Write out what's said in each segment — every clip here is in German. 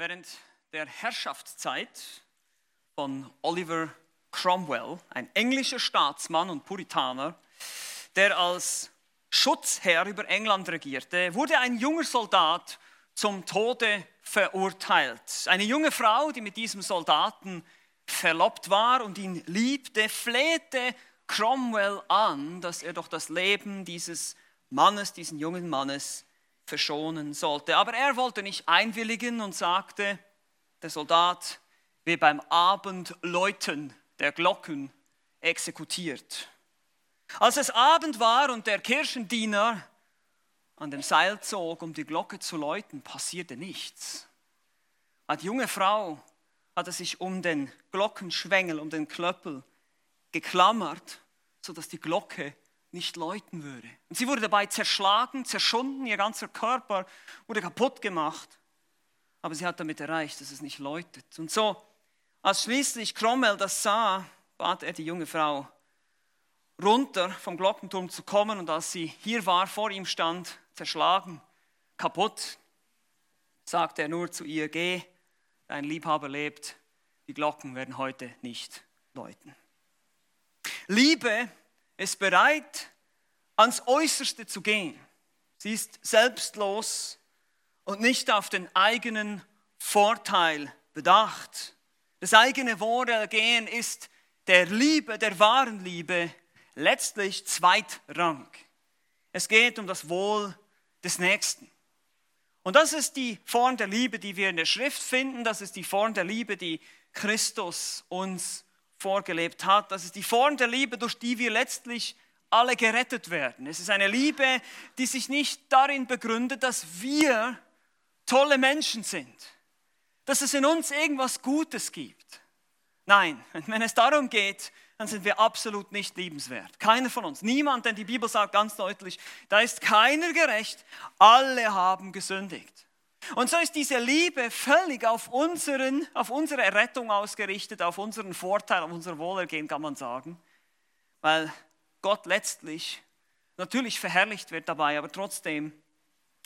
Während der Herrschaftszeit von Oliver Cromwell, ein englischer Staatsmann und Puritaner, der als Schutzherr über England regierte, wurde ein junger Soldat zum Tode verurteilt. Eine junge Frau, die mit diesem Soldaten verlobt war und ihn liebte, flehte Cromwell an, dass er doch das Leben dieses Mannes, diesen jungen Mannes, verschonen sollte. Aber er wollte nicht einwilligen und sagte, der Soldat wird beim Abendläuten der Glocken exekutiert. Als es Abend war und der Kirchendiener an dem Seil zog, um die Glocke zu läuten, passierte nichts. Die junge Frau hatte sich um den Glockenschwengel, um den Klöppel geklammert, sodass die Glocke nicht läuten würde. Und sie wurde dabei zerschlagen, zerschunden, ihr ganzer Körper wurde kaputt gemacht. Aber sie hat damit erreicht, dass es nicht läutet. Und so, als schließlich Cromwell das sah, bat er die junge Frau, runter vom Glockenturm zu kommen. Und als sie hier war, vor ihm stand, zerschlagen, kaputt, sagte er nur zu ihr, geh, dein Liebhaber lebt, die Glocken werden heute nicht läuten. Liebe ist bereit, ans Äußerste zu gehen. Sie ist selbstlos und nicht auf den eigenen Vorteil bedacht. Das eigene Wohlergehen ist der Liebe, der wahren Liebe, letztlich zweitrangig. Es geht um das Wohl des Nächsten. Und das ist die Form der Liebe, die wir in der Schrift finden. Das ist die Form der Liebe, die Christus uns vorgelebt hat. Das ist die Form der Liebe, durch die wir letztlich alle gerettet werden. Es ist eine Liebe, die sich nicht darin begründet, dass wir tolle Menschen sind, dass es in uns irgendwas Gutes gibt. Nein, wenn es darum geht, dann sind wir absolut nicht liebenswert. Keiner von uns. Niemand, denn die Bibel sagt ganz deutlich, da ist keiner gerecht. Alle haben gesündigt. Und so ist diese Liebe völlig auf, unseren, auf unsere Errettung ausgerichtet, auf unseren Vorteil, auf unser Wohlergehen, kann man sagen. Weil Gott letztlich natürlich verherrlicht wird dabei, aber trotzdem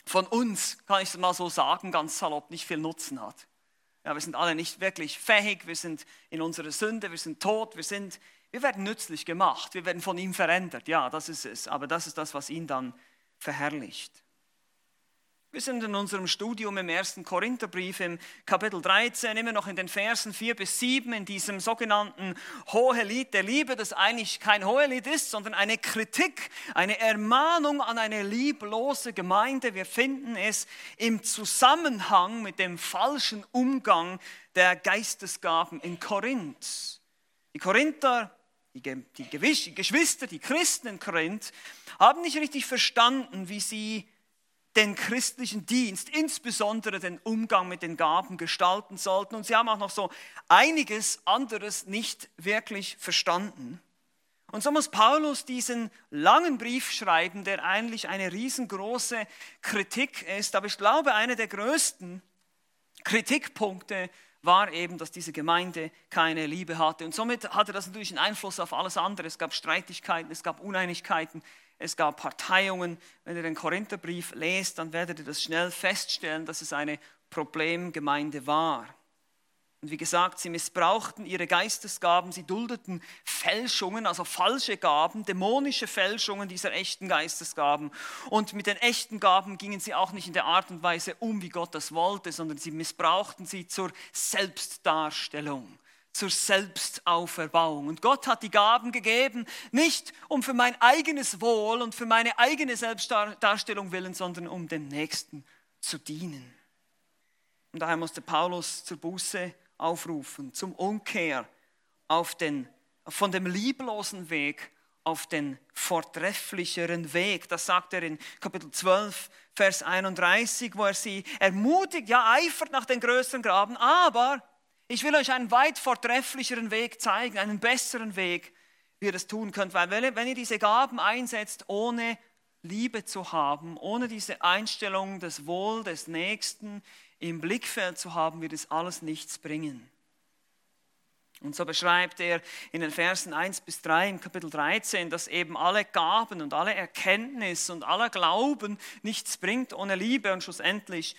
von uns, kann ich es mal so sagen, ganz salopp, nicht viel Nutzen hat. Ja, wir sind alle nicht wirklich fähig, wir sind in unserer Sünde, wir sind tot, wir, sind, wir werden nützlich gemacht, wir werden von ihm verändert. Ja, das ist es, aber das ist das, was ihn dann verherrlicht. Wir sind in unserem Studium im ersten Korintherbrief im Kapitel 13, immer noch in den Versen 4 bis 7, in diesem sogenannten Hohelied der Liebe, das eigentlich kein Hohelied ist, sondern eine Kritik, eine Ermahnung an eine lieblose Gemeinde. Wir finden es im Zusammenhang mit dem falschen Umgang der Geistesgaben in Korinth. Die Korinther, die, Geschwister, die Christen in Korinth, haben nicht richtig verstanden, wie sie den christlichen Dienst, insbesondere den Umgang mit den Gaben gestalten sollten. Und sie haben auch noch so einiges anderes nicht wirklich verstanden. Und so muss Paulus diesen langen Brief schreiben, der eigentlich eine riesengroße Kritik ist. Aber ich glaube, einer der größten Kritikpunkte war eben, dass diese Gemeinde keine Liebe hatte. Und somit hatte das natürlich einen Einfluss auf alles andere. Es gab Streitigkeiten, es gab Uneinigkeiten, es gab Parteiungen. Wenn ihr den Korintherbrief lest, dann werdet ihr das schnell feststellen, dass es eine Problemgemeinde war. Und wie gesagt, sie missbrauchten ihre Geistesgaben, sie duldeten Fälschungen, also falsche Gaben, dämonische Fälschungen dieser echten Geistesgaben. Und mit den echten Gaben gingen sie auch nicht in der Art und Weise um, wie Gott das wollte, sondern sie missbrauchten sie zur Selbstdarstellung zur Selbstauferbauung. Und Gott hat die Gaben gegeben, nicht um für mein eigenes Wohl und für meine eigene Selbstdarstellung willen, sondern um dem Nächsten zu dienen. Und daher musste Paulus zur Buße aufrufen, zum Umkehr auf den, von dem lieblosen Weg auf den vortrefflicheren Weg. Das sagt er in Kapitel 12, Vers 31, wo er sie ermutigt, ja, eifert nach den größeren Graben, aber ich will euch einen weit vortrefflicheren Weg zeigen, einen besseren Weg, wie ihr das tun könnt. Weil wenn ihr diese Gaben einsetzt, ohne Liebe zu haben, ohne diese Einstellung des Wohl des Nächsten im Blickfeld zu haben, wird es alles nichts bringen. Und so beschreibt er in den Versen 1 bis 3 im Kapitel 13, dass eben alle Gaben und alle Erkenntnis und aller Glauben nichts bringt ohne Liebe und schlussendlich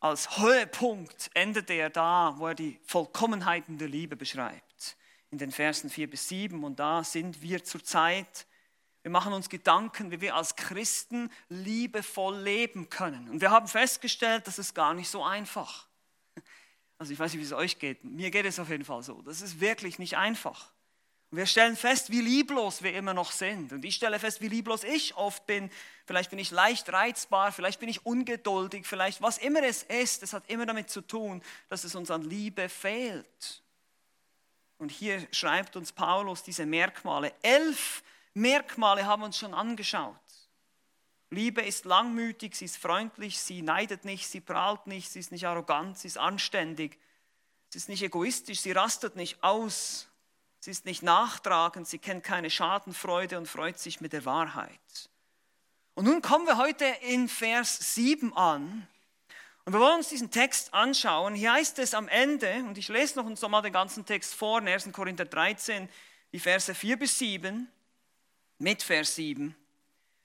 als Höhepunkt endet er da, wo er die Vollkommenheiten der Liebe beschreibt, in den Versen 4 bis 7. Und da sind wir zurzeit. Wir machen uns Gedanken, wie wir als Christen liebevoll leben können. Und wir haben festgestellt, das ist gar nicht so einfach. Also ich weiß nicht, wie es euch geht. Mir geht es auf jeden Fall so. Das ist wirklich nicht einfach. Wir stellen fest, wie lieblos wir immer noch sind. Und ich stelle fest, wie lieblos ich oft bin. Vielleicht bin ich leicht reizbar, vielleicht bin ich ungeduldig, vielleicht was immer es ist, es hat immer damit zu tun, dass es uns an Liebe fehlt. Und hier schreibt uns Paulus diese Merkmale. Elf Merkmale haben wir uns schon angeschaut. Liebe ist langmütig, sie ist freundlich, sie neidet nicht, sie prahlt nicht, sie ist nicht arrogant, sie ist anständig, sie ist nicht egoistisch, sie rastet nicht aus, Sie ist nicht nachtragend, sie kennt keine Schadenfreude und freut sich mit der Wahrheit. Und nun kommen wir heute in Vers 7 an. Und wir wollen uns diesen Text anschauen. Hier heißt es am Ende, und ich lese noch uns nochmal den ganzen Text vor, in 1. Korinther 13, die Verse 4 bis 7, mit Vers 7.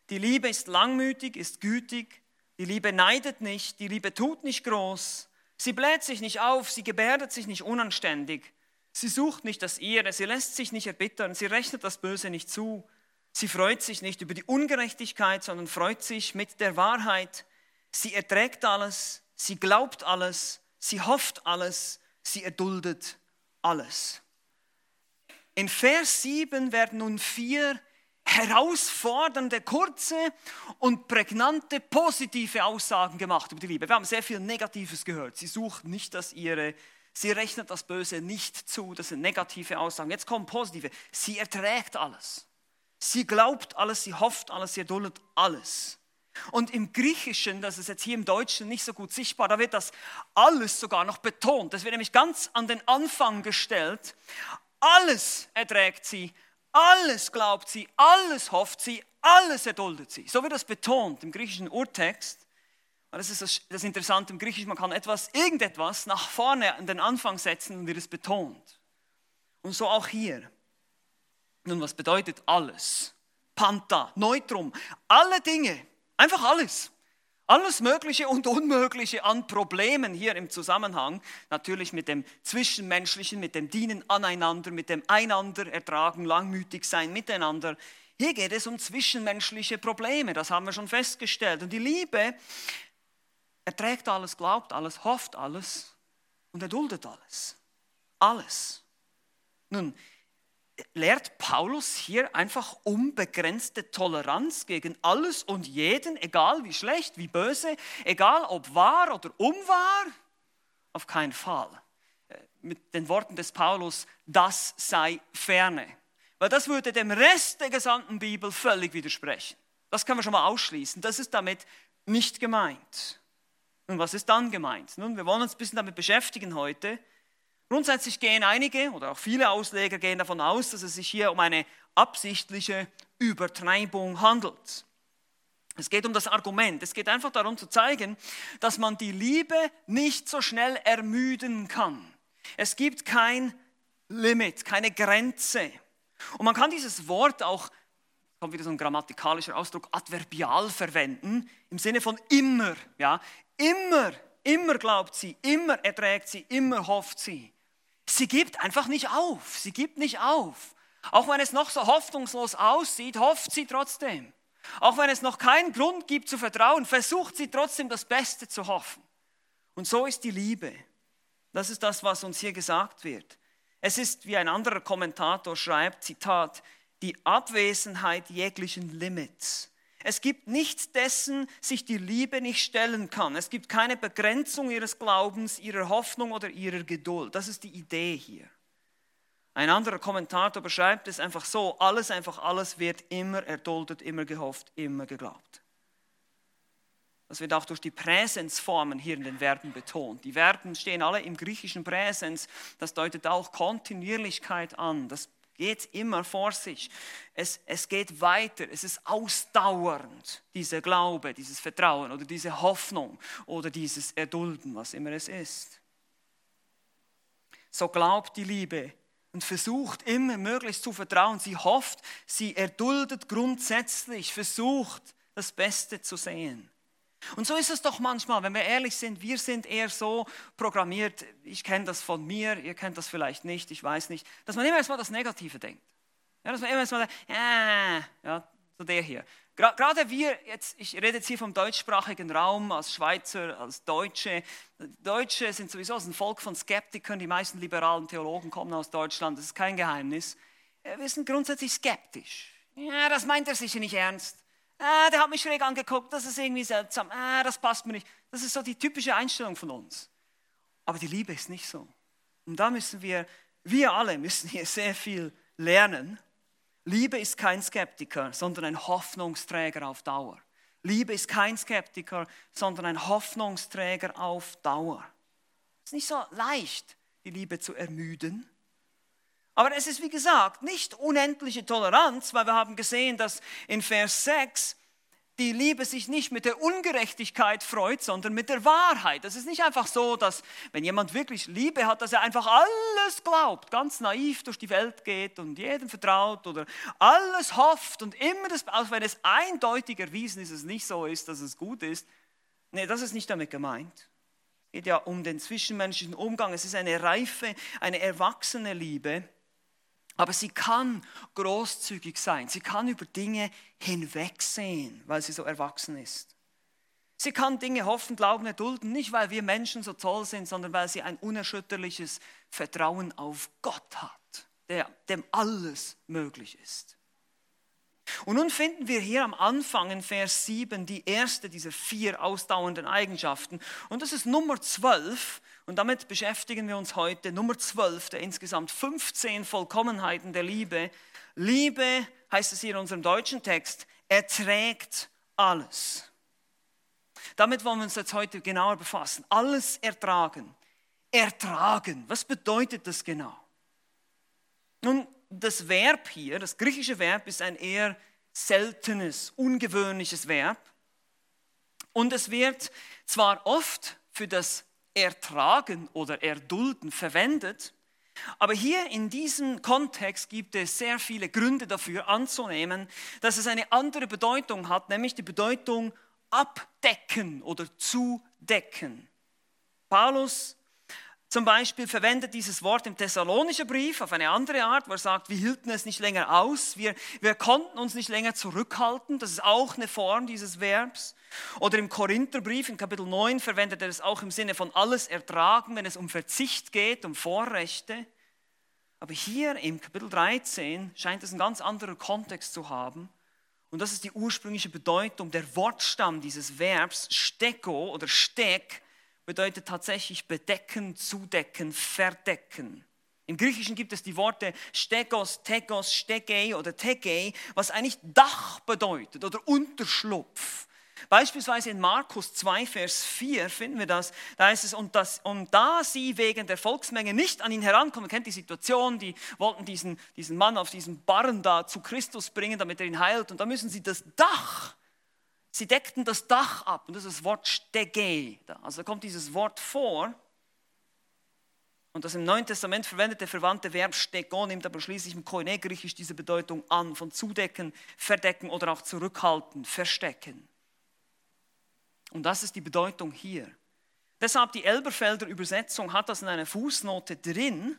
Die Liebe ist langmütig, ist gütig, die Liebe neidet nicht, die Liebe tut nicht groß, sie bläht sich nicht auf, sie gebärdet sich nicht unanständig. Sie sucht nicht das Ihre, sie lässt sich nicht erbittern, sie rechnet das Böse nicht zu. Sie freut sich nicht über die Ungerechtigkeit, sondern freut sich mit der Wahrheit. Sie erträgt alles, sie glaubt alles, sie hofft alles, sie erduldet alles. In Vers 7 werden nun vier herausfordernde, kurze und prägnante, positive Aussagen gemacht über die Liebe. Wir haben sehr viel Negatives gehört. Sie sucht nicht das Ihre, Sie rechnet das Böse nicht zu, das sind negative Aussagen. Jetzt kommen positive. Sie erträgt alles. Sie glaubt alles, sie hofft alles, sie erduldet alles. Und im Griechischen, das ist jetzt hier im Deutschen nicht so gut sichtbar, da wird das alles sogar noch betont. Das wird nämlich ganz an den Anfang gestellt. Alles erträgt sie, alles glaubt sie, alles hofft sie, alles erduldet sie. So wird das betont im griechischen Urtext. Das ist das, das Interessante im Griechischen, man kann etwas, irgendetwas nach vorne an den Anfang setzen und wird es betont. Und so auch hier. Nun, was bedeutet alles? Panta, Neutrum, alle Dinge, einfach alles. Alles Mögliche und Unmögliche an Problemen hier im Zusammenhang, natürlich mit dem Zwischenmenschlichen, mit dem Dienen aneinander, mit dem Einander ertragen, langmütig sein miteinander. Hier geht es um zwischenmenschliche Probleme, das haben wir schon festgestellt. Und die Liebe er trägt alles, glaubt alles, hofft alles und er duldet alles. Alles. Nun, lehrt Paulus hier einfach unbegrenzte Toleranz gegen alles und jeden, egal wie schlecht, wie böse, egal ob wahr oder unwahr? Auf keinen Fall. Äh, mit den Worten des Paulus, das sei ferne. Weil das würde dem Rest der gesamten Bibel völlig widersprechen. Das können wir schon mal ausschließen. Das ist damit nicht gemeint. Und was ist dann gemeint? Nun, wir wollen uns ein bisschen damit beschäftigen heute. Grundsätzlich gehen einige oder auch viele Ausleger gehen davon aus, dass es sich hier um eine absichtliche Übertreibung handelt. Es geht um das Argument. Es geht einfach darum zu zeigen, dass man die Liebe nicht so schnell ermüden kann. Es gibt kein Limit, keine Grenze. Und man kann dieses Wort auch, kommt wieder so ein grammatikalischer Ausdruck, adverbial verwenden, im Sinne von immer. Ja? Immer, immer glaubt sie, immer erträgt sie, immer hofft sie. Sie gibt einfach nicht auf. Sie gibt nicht auf. Auch wenn es noch so hoffnungslos aussieht, hofft sie trotzdem. Auch wenn es noch keinen Grund gibt zu vertrauen, versucht sie trotzdem das Beste zu hoffen. Und so ist die Liebe. Das ist das, was uns hier gesagt wird. Es ist, wie ein anderer Kommentator schreibt, Zitat, die Abwesenheit jeglichen Limits. Es gibt nichts dessen, sich die Liebe nicht stellen kann. Es gibt keine Begrenzung ihres Glaubens, ihrer Hoffnung oder ihrer Geduld. Das ist die Idee hier. Ein anderer Kommentator beschreibt es einfach so, alles, einfach alles wird immer erduldet, immer gehofft, immer geglaubt. Das wird auch durch die Präsensformen hier in den Verben betont. Die Verben stehen alle im griechischen Präsens. Das deutet auch Kontinuierlichkeit an. Das geht immer vor sich. Es, es geht weiter. Es ist ausdauernd, dieser Glaube, dieses Vertrauen oder diese Hoffnung oder dieses Erdulden, was immer es ist. So glaubt die Liebe und versucht immer möglichst zu vertrauen. Sie hofft, sie erduldet grundsätzlich, versucht das Beste zu sehen. Und so ist es doch manchmal, wenn wir ehrlich sind, wir sind eher so programmiert, ich kenne das von mir, ihr kennt das vielleicht nicht, ich weiß nicht, dass man immer erstmal das Negative denkt. Ja, dass man immer erstmal sagt, äh, ja, so der hier. Gerade wir, jetzt, ich rede jetzt hier vom deutschsprachigen Raum, als Schweizer, als Deutsche. Deutsche sind sowieso ein Volk von Skeptikern, die meisten liberalen Theologen kommen aus Deutschland, das ist kein Geheimnis. Wir sind grundsätzlich skeptisch. Ja, das meint er sicher nicht ernst. Ah, der hat mich schräg angeguckt, das ist irgendwie seltsam. Ah, das passt mir nicht. Das ist so die typische Einstellung von uns. Aber die Liebe ist nicht so. Und da müssen wir, wir alle müssen hier sehr viel lernen. Liebe ist kein Skeptiker, sondern ein Hoffnungsträger auf Dauer. Liebe ist kein Skeptiker, sondern ein Hoffnungsträger auf Dauer. Es ist nicht so leicht, die Liebe zu ermüden. Aber es ist, wie gesagt, nicht unendliche Toleranz, weil wir haben gesehen, dass in Vers 6 die Liebe sich nicht mit der Ungerechtigkeit freut, sondern mit der Wahrheit. Es ist nicht einfach so, dass wenn jemand wirklich Liebe hat, dass er einfach alles glaubt, ganz naiv durch die Welt geht und jedem vertraut oder alles hofft und immer das, auch wenn es eindeutig erwiesen ist, es nicht so ist, dass es gut ist. Nee, das ist nicht damit gemeint. Es geht ja um den zwischenmenschlichen Umgang. Es ist eine reife, eine erwachsene Liebe aber sie kann großzügig sein. Sie kann über Dinge hinwegsehen, weil sie so erwachsen ist. Sie kann Dinge hoffen, glauben, erdulden, nicht weil wir Menschen so toll sind, sondern weil sie ein unerschütterliches Vertrauen auf Gott hat, der, dem alles möglich ist. Und nun finden wir hier am Anfang in Vers 7 die erste dieser vier ausdauernden Eigenschaften. Und das ist Nummer 12. Und damit beschäftigen wir uns heute. Nummer 12 der insgesamt 15 Vollkommenheiten der Liebe. Liebe, heißt es hier in unserem deutschen Text, erträgt alles. Damit wollen wir uns jetzt heute genauer befassen. Alles ertragen. Ertragen. Was bedeutet das genau? Nun, das Verb hier, das griechische Verb, ist ein eher seltenes, ungewöhnliches Verb. Und es wird zwar oft für das Ertragen oder Erdulden verwendet, aber hier in diesem Kontext gibt es sehr viele Gründe dafür anzunehmen, dass es eine andere Bedeutung hat, nämlich die Bedeutung abdecken oder zudecken. Paulus zum Beispiel verwendet dieses Wort im Thessalonischen Brief auf eine andere Art, wo er sagt, wir hielten es nicht länger aus, wir, wir konnten uns nicht länger zurückhalten. Das ist auch eine Form dieses Verbs. Oder im Korintherbrief in Kapitel 9 verwendet er es auch im Sinne von alles ertragen, wenn es um Verzicht geht, um Vorrechte. Aber hier im Kapitel 13 scheint es einen ganz anderen Kontext zu haben. Und das ist die ursprüngliche Bedeutung, der Wortstamm dieses Verbs, steko oder steck, bedeutet tatsächlich bedecken, zudecken, verdecken. Im Griechischen gibt es die Worte stegos, tegos, stegei oder tegei, was eigentlich Dach bedeutet oder Unterschlupf. Beispielsweise in Markus 2, Vers 4 finden wir das. Da heißt es, und, das, und da sie wegen der Volksmenge nicht an ihn herankommen, kennt die Situation, die wollten diesen, diesen Mann auf diesen Barren da zu Christus bringen, damit er ihn heilt. Und da müssen sie das Dach Sie deckten das Dach ab und das ist das Wort Stege. Also da kommt dieses Wort vor. Und das im Neuen Testament verwendete verwandte Verb stego nimmt aber schließlich im Koine-Griechisch diese Bedeutung an, von zudecken, verdecken oder auch zurückhalten, verstecken. Und das ist die Bedeutung hier. Deshalb die Elberfelder Übersetzung hat das in einer Fußnote drin.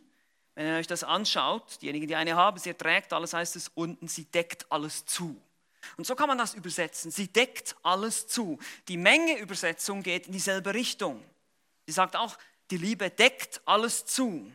Wenn ihr euch das anschaut, diejenigen, die eine haben, sie erträgt alles, heißt es unten, sie deckt alles zu. Und so kann man das übersetzen. Sie deckt alles zu. Die Menge-Übersetzung geht in dieselbe Richtung. Sie sagt auch, die Liebe deckt alles zu.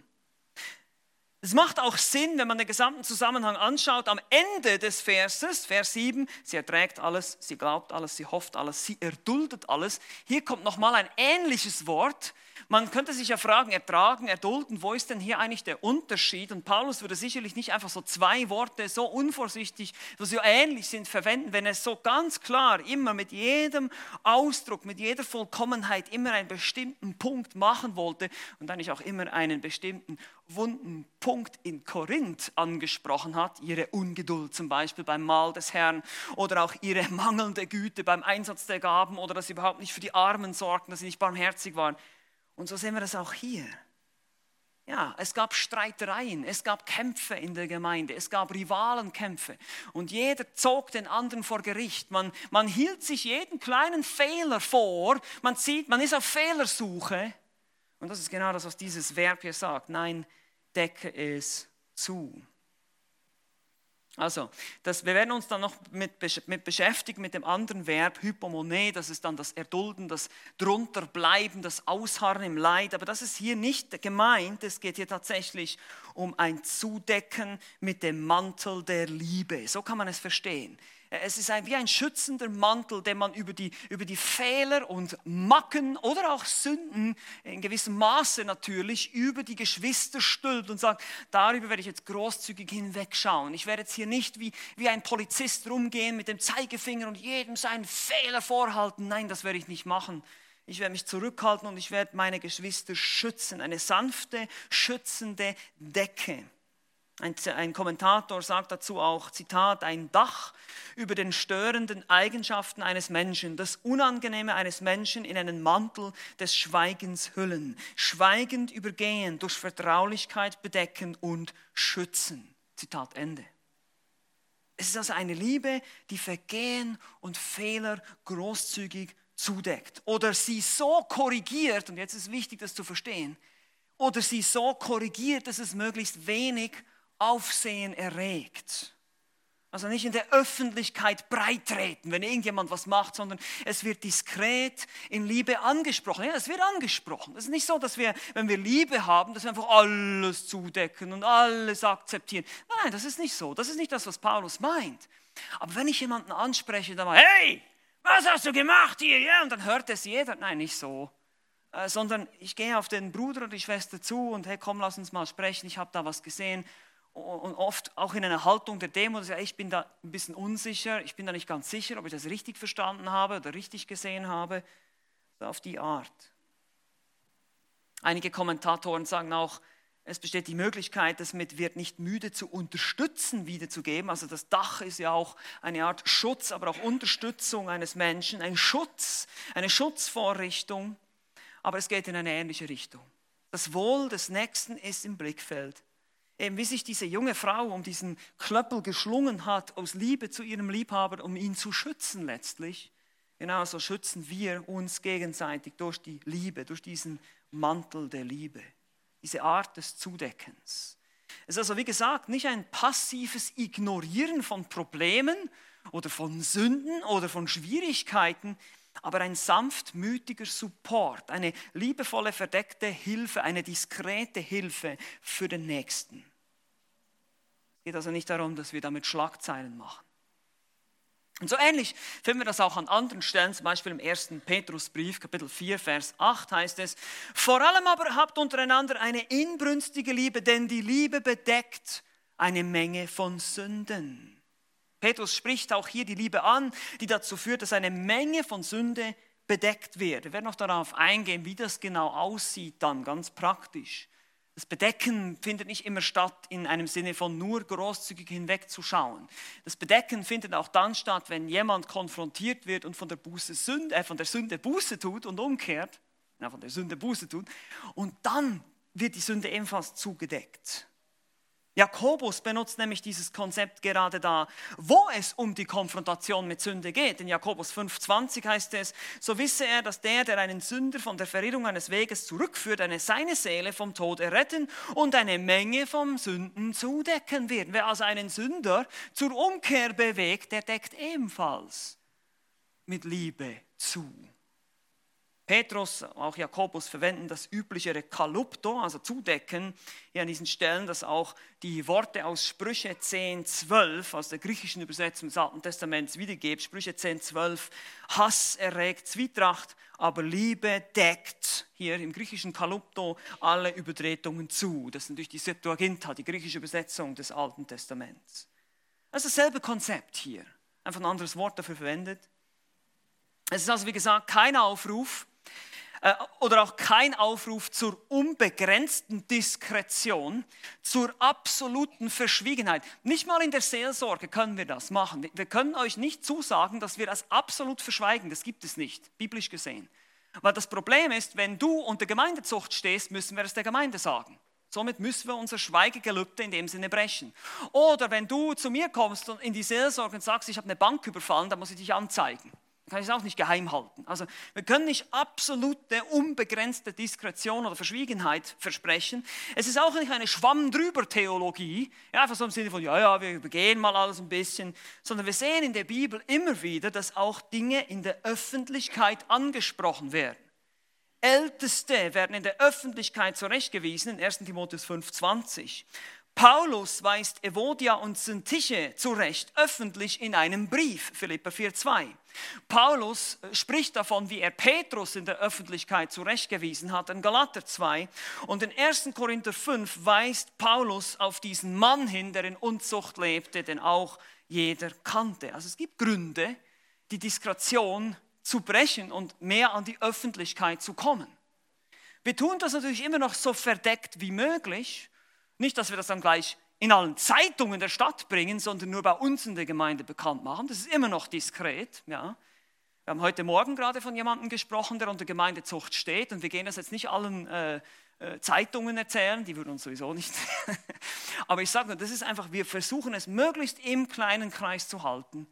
Es macht auch Sinn, wenn man den gesamten Zusammenhang anschaut, am Ende des Verses, Vers 7, sie erträgt alles, sie glaubt alles, sie hofft alles, sie erduldet alles. Hier kommt nochmal ein ähnliches Wort, man könnte sich ja fragen, ertragen, erdulden, wo ist denn hier eigentlich der Unterschied? Und Paulus würde sicherlich nicht einfach so zwei Worte so unvorsichtig, so ähnlich sind, verwenden, wenn er so ganz klar immer mit jedem Ausdruck, mit jeder Vollkommenheit immer einen bestimmten Punkt machen wollte und eigentlich auch immer einen bestimmten wunden Punkt in Korinth angesprochen hat, ihre Ungeduld zum Beispiel beim Mahl des Herrn oder auch ihre mangelnde Güte beim Einsatz der Gaben oder dass sie überhaupt nicht für die Armen sorgten, dass sie nicht barmherzig waren. Und so sehen wir das auch hier. Ja, es gab Streitereien, es gab Kämpfe in der Gemeinde, es gab Rivalenkämpfe und jeder zog den anderen vor Gericht. Man, man hielt sich jeden kleinen Fehler vor, man, zieht, man ist auf Fehlersuche und das ist genau das, was dieses Verb hier sagt. Nein, decke es zu. Also, das, wir werden uns dann noch mit, mit, beschäftigen mit dem anderen Verb, Hypomone, das ist dann das Erdulden, das Drunterbleiben, das Ausharren im Leid. Aber das ist hier nicht gemeint, es geht hier tatsächlich um ein Zudecken mit dem Mantel der Liebe. So kann man es verstehen. Es ist ein, wie ein schützender Mantel, den man über die, über die Fehler und Macken oder auch Sünden in gewissem Maße natürlich über die Geschwister stülpt und sagt, darüber werde ich jetzt großzügig hinwegschauen. Ich werde jetzt hier nicht wie, wie ein Polizist rumgehen mit dem Zeigefinger und jedem seinen Fehler vorhalten. Nein, das werde ich nicht machen. Ich werde mich zurückhalten und ich werde meine Geschwister schützen. Eine sanfte, schützende Decke. Ein, ein, Kommentator sagt dazu auch, Zitat, ein Dach über den störenden Eigenschaften eines Menschen, das Unangenehme eines Menschen in einen Mantel des Schweigens hüllen, schweigend übergehen, durch Vertraulichkeit bedecken und schützen. Zitat Ende. Es ist also eine Liebe, die Vergehen und Fehler großzügig zudeckt oder sie so korrigiert, und jetzt ist wichtig, das zu verstehen, oder sie so korrigiert, dass es möglichst wenig Aufsehen erregt. Also nicht in der Öffentlichkeit breitreten, wenn irgendjemand was macht, sondern es wird diskret in Liebe angesprochen. Ja, es wird angesprochen. Es ist nicht so, dass wir, wenn wir Liebe haben, dass wir einfach alles zudecken und alles akzeptieren. Nein, das ist nicht so. Das ist nicht das, was Paulus meint. Aber wenn ich jemanden anspreche, dann mal, hey, was hast du gemacht hier? Ja, und dann hört es jeder. Nein, nicht so. Äh, sondern ich gehe auf den Bruder oder die Schwester zu und hey, komm, lass uns mal sprechen. Ich habe da was gesehen und oft auch in einer Haltung der Demo, dass ich bin da ein bisschen unsicher, ich bin da nicht ganz sicher, ob ich das richtig verstanden habe oder richtig gesehen habe, auf die Art. Einige Kommentatoren sagen auch, es besteht die Möglichkeit, das mit wird nicht müde zu unterstützen wiederzugeben. Also das Dach ist ja auch eine Art Schutz, aber auch Unterstützung eines Menschen, ein Schutz, eine Schutzvorrichtung. Aber es geht in eine ähnliche Richtung. Das Wohl des Nächsten ist im Blickfeld wie sich diese junge Frau um diesen Klöppel geschlungen hat, aus Liebe zu ihrem Liebhaber, um ihn zu schützen letztlich. Genauso schützen wir uns gegenseitig durch die Liebe, durch diesen Mantel der Liebe, diese Art des Zudeckens. Es ist also, wie gesagt, nicht ein passives Ignorieren von Problemen oder von Sünden oder von Schwierigkeiten, aber ein sanftmütiger Support, eine liebevolle, verdeckte Hilfe, eine diskrete Hilfe für den Nächsten. Es geht also nicht darum, dass wir damit Schlagzeilen machen. Und so ähnlich finden wir das auch an anderen Stellen, zum Beispiel im 1. Petrusbrief, Kapitel 4, Vers 8 heißt es, vor allem aber habt untereinander eine inbrünstige Liebe, denn die Liebe bedeckt eine Menge von Sünden. Petrus spricht auch hier die Liebe an, die dazu führt, dass eine Menge von Sünde bedeckt wird. Wir werden noch darauf eingehen, wie das genau aussieht dann, ganz praktisch. Das Bedecken findet nicht immer statt in einem Sinne von nur großzügig hinwegzuschauen. Das Bedecken findet auch dann statt, wenn jemand konfrontiert wird und von der, Buße Sünde, äh, von der Sünde Buße tut und umkehrt, ja, von der Sünde Buße tut, und dann wird die Sünde ebenfalls zugedeckt. Jakobus benutzt nämlich dieses Konzept gerade da, wo es um die Konfrontation mit Sünde geht. In Jakobus 5,20 heißt es, so wisse er, dass der, der einen Sünder von der Verirrung eines Weges zurückführt, eine seine Seele vom Tod erretten und eine Menge von Sünden zudecken wird. Wer also einen Sünder zur Umkehr bewegt, der deckt ebenfalls mit Liebe zu. Petrus, auch Jakobus verwenden das übliche Kalupto, also zudecken, hier an diesen Stellen, das auch die Worte aus Sprüche 10, 12, aus der griechischen Übersetzung des Alten Testaments wiedergibt. Sprüche 10, 12, Hass erregt Zwietracht, aber Liebe deckt, hier im griechischen Kalupto, alle Übertretungen zu. Das ist natürlich die Septuaginta, die griechische Übersetzung des Alten Testaments. Das ist dasselbe Konzept hier, einfach ein anderes Wort dafür verwendet. Es ist also, wie gesagt, kein Aufruf, oder auch kein Aufruf zur unbegrenzten Diskretion, zur absoluten Verschwiegenheit. Nicht mal in der Seelsorge können wir das machen. Wir können euch nicht zusagen, dass wir das absolut verschweigen. Das gibt es nicht, biblisch gesehen. Weil das Problem ist, wenn du unter Gemeindezucht stehst, müssen wir es der Gemeinde sagen. Somit müssen wir unser Schweigegelübde in dem Sinne brechen. Oder wenn du zu mir kommst und in die Seelsorge und sagst, ich habe eine Bank überfallen, dann muss ich dich anzeigen. Kann ich es auch nicht geheim halten. Also wir können nicht absolute, unbegrenzte Diskretion oder Verschwiegenheit versprechen. Es ist auch nicht eine Schwamm-drüber-Theologie, ja, einfach so im Sinne von, ja, ja, wir übergehen mal alles ein bisschen, sondern wir sehen in der Bibel immer wieder, dass auch Dinge in der Öffentlichkeit angesprochen werden. Älteste werden in der Öffentlichkeit zurechtgewiesen in 1 Timotheus 5,20. Paulus weist Evodia und Syntyche zurecht, öffentlich in einem Brief, Philippa 4,2. Paulus äh, spricht davon, wie er Petrus in der Öffentlichkeit zurechtgewiesen hat, in Galater 2. Und in 1. Korinther 5 weist Paulus auf diesen Mann hin, der in Unzucht lebte, den auch jeder kannte. Also es gibt Gründe, die Diskretion zu brechen und mehr an die Öffentlichkeit zu kommen. Wir tun das natürlich immer noch so verdeckt wie möglich. Nicht, dass wir das dann gleich in allen Zeitungen der Stadt bringen, sondern nur bei uns in der Gemeinde bekannt machen. Das ist immer noch diskret. Ja. Wir haben heute Morgen gerade von jemandem gesprochen, der unter Gemeindezucht steht und wir gehen das jetzt nicht allen äh, äh Zeitungen erzählen, die würden uns sowieso nicht. Aber ich sage nur, das ist einfach, wir versuchen es möglichst im kleinen Kreis zu halten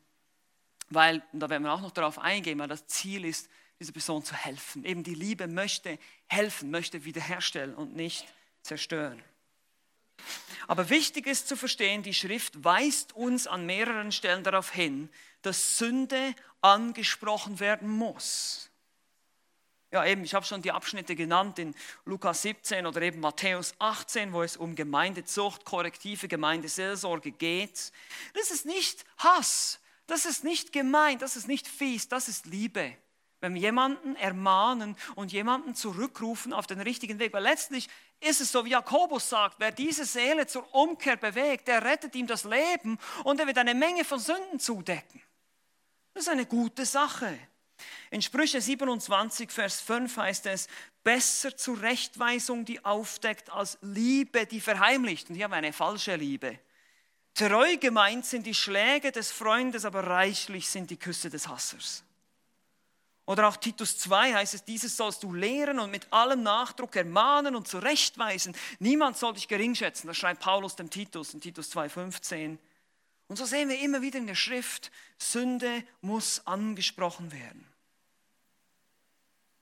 weil, und da werden wir auch noch darauf eingehen, weil das Ziel ist, dieser Person zu helfen. Eben die Liebe möchte helfen, möchte wiederherstellen und nicht zerstören. Aber wichtig ist zu verstehen, die Schrift weist uns an mehreren Stellen darauf hin, dass Sünde angesprochen werden muss. Ja, eben, ich habe schon die Abschnitte genannt in Lukas 17 oder eben Matthäus 18, wo es um Gemeindezucht, korrektive Gemeindeseelsorge geht. Das ist nicht Hass, das ist nicht gemein, das ist nicht fies, das ist Liebe. Wenn wir jemanden ermahnen und jemanden zurückrufen auf den richtigen Weg, weil letztlich ist es so, wie Jakobus sagt, wer diese Seele zur Umkehr bewegt, der rettet ihm das Leben und er wird eine Menge von Sünden zudecken. Das ist eine gute Sache. In Sprüche 27, Vers 5 heißt es, besser Zurechtweisung, die aufdeckt, als Liebe, die verheimlicht. Und hier haben wir eine falsche Liebe. Treu gemeint sind die Schläge des Freundes, aber reichlich sind die Küsse des Hassers. Oder auch Titus 2 heißt es, dieses sollst du lehren und mit allem Nachdruck ermahnen und zurechtweisen. Niemand soll dich gering schätzen. Das schreibt Paulus dem Titus in Titus 2,15. Und so sehen wir immer wieder in der Schrift, Sünde muss angesprochen werden.